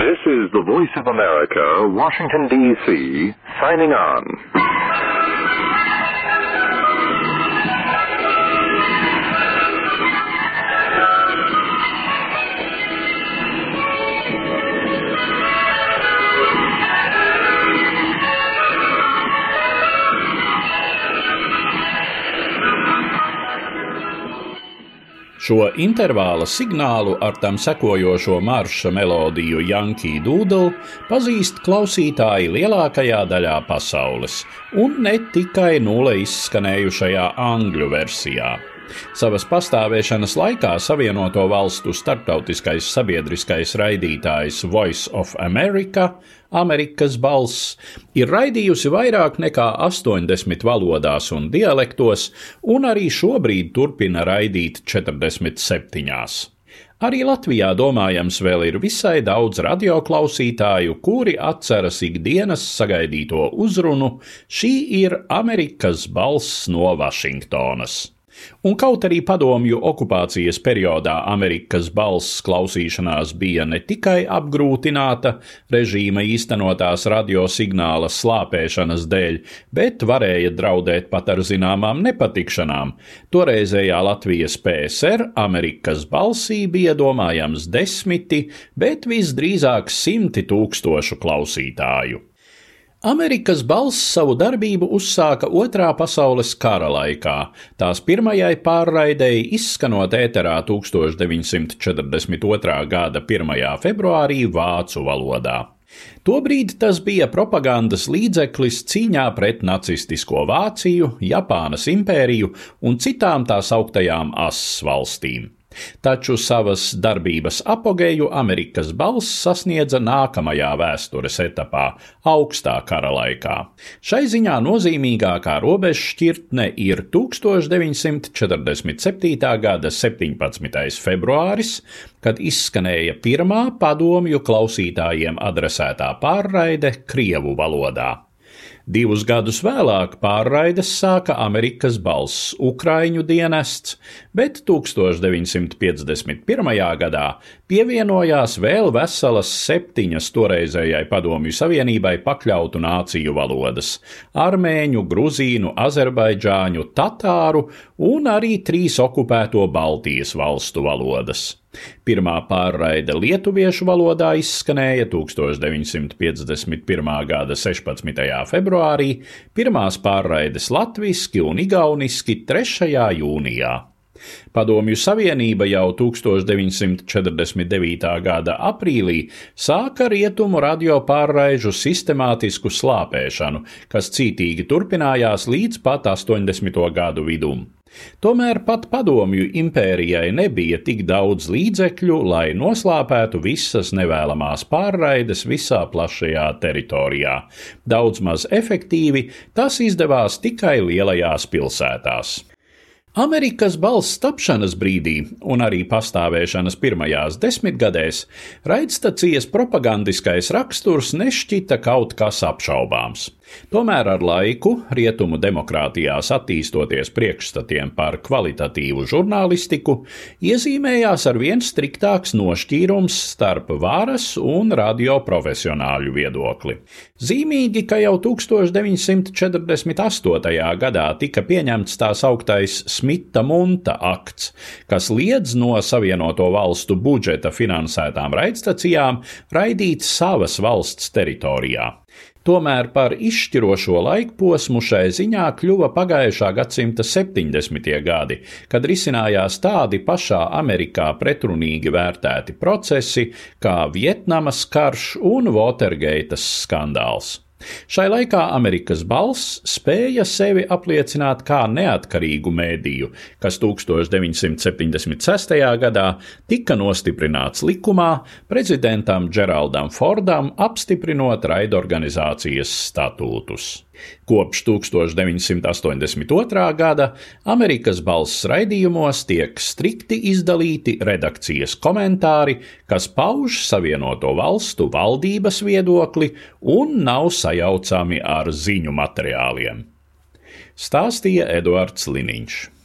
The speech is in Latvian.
This is the Voice of America, Washington, D.C., signing on. Šo intervāla signālu ar tam sekojošo marša melodiju Yankee Doodle pazīst klausītāji lielākajā daļā pasaules, un ne tikai nulle izskanējušajā angļu versijā. Savas pastāvēšanas laikā Savienoto Valstu starptautiskais sabiedriskais raidītājs Voice of America, Amerikas balss, ir raidījusi vairāk nekā 80 valodās un dialektos, un arī šobrīd turpina raidīt 47. Arī Latvijā, domājams, vēl ir visai daudz radioklausītāju, kuri atceras ikdienas sagaidīto uzrunu. Šī ir Amerikas balss no Vašingtonas. Un kaut arī padomju okupācijas periodā Amerikas balss klausīšanās bija ne tikai apgrūtināta režīma īstenotās radiosignāla slāpēšanas dēļ, bet varēja draudēt pat ar zināmām nepatikšanām. Toreizējā Latvijas PSR Amerikas balsī bija domājams desmiti, bet visdrīzāk simti tūkstošu klausītāju. Amerikas balss savu darbību uzsāka Otrā pasaules kara laikā, tās pirmajai pārraidēji izskanot ēterā 1942. gada 1. februārī vācu valodā. Tobrīd tas bija propagandas līdzeklis cīņā pret nacistisko Vāciju, Japānas impēriju un citām tās augtajām asas valstīm. Taču savas darbības apogēju Amerikas balss sasniedza nākamajā vēstures etapā, augstā kara laikā. Šai ziņā nozīmīgākā robežšķirtne ir 1947. gada 17. februāris, kad izskanēja pirmā padomju klausītājiem adresētā pārraide Krievu valodā. Divus gadus vēlāk pārraides sāka Amerikas balss Ukraiņu dienests, bet 1951. gadā pievienojās vēl veselas septiņas toreizējai Padomju Savienībai pakļautu nāciju valodas - armēņu, gruzīnu, azerbaidžāņu, tatāru un arī trīs okupēto Baltijas valstu valodas. Pirmā pārraide lietuviešu valodā izskanēja 1951. gada 16. februārī, pirmās pārraides latviski un igauniski 3. jūnijā. Padomju Savienība jau 1949. gada aprīlī sāka rietumu radio pārraižu sistemātisku slāpēšanu, kas cītīgi turpinājās līdz pat 80. gadu vidum. Tomēr pat padomju impērijai nebija tik daudz līdzekļu, lai noslāpētu visas nevēlamās pārraides visā plašajā teritorijā. Daudz maz efektīvi tas izdevās tikai lielajās pilsētās. Amerikas balss tapšanas brīdī un arī pastāvēšanas pirmajās desmitgadēs raidstacijas propagandiskais raksturs nešķita kaut kas apšaubāms. Tomēr ar laiku, rietumu demokrātijās attīstoties priekšstatiem par kvalitatīvu žurnālistiku, iezīmējās ar vien striktāks nošķīrums starp varas un radioprofesionāļu viedokli. Zīmīgi, ka jau 1948. gadā tika pieņemts tās augtais Smita Munta akts, kas liedz no Savienoto valstu budžeta finansētām raidstacijām raidīt savas valsts teritorijā. Tomēr par izšķirošo laikposmu šai ziņā kļuva pagājušā gadsimta 70. gadi, kad risinājās tādi pašā Amerikā pretrunīgi vērtēti procesi kā Vietnamas karš un Watergate skandāls. Šai laikā Amerikas balss spēja sevi apliecināt kā neatkarīgu mēdīju, kas 1976. gadā tika nostiprināts likumā prezidentam Džeraldam Fordam apstiprinot raidorganizācijas statūtus. Kopš 1982. gada Amerikas balss raidījumos tiek strikti izdalīti redakcijas komentāri, kas pauž Savienoto valstu valdības viedokli un nav sajaucami ar ziņu materiāliem. Stāstīja Eduards Liniņš.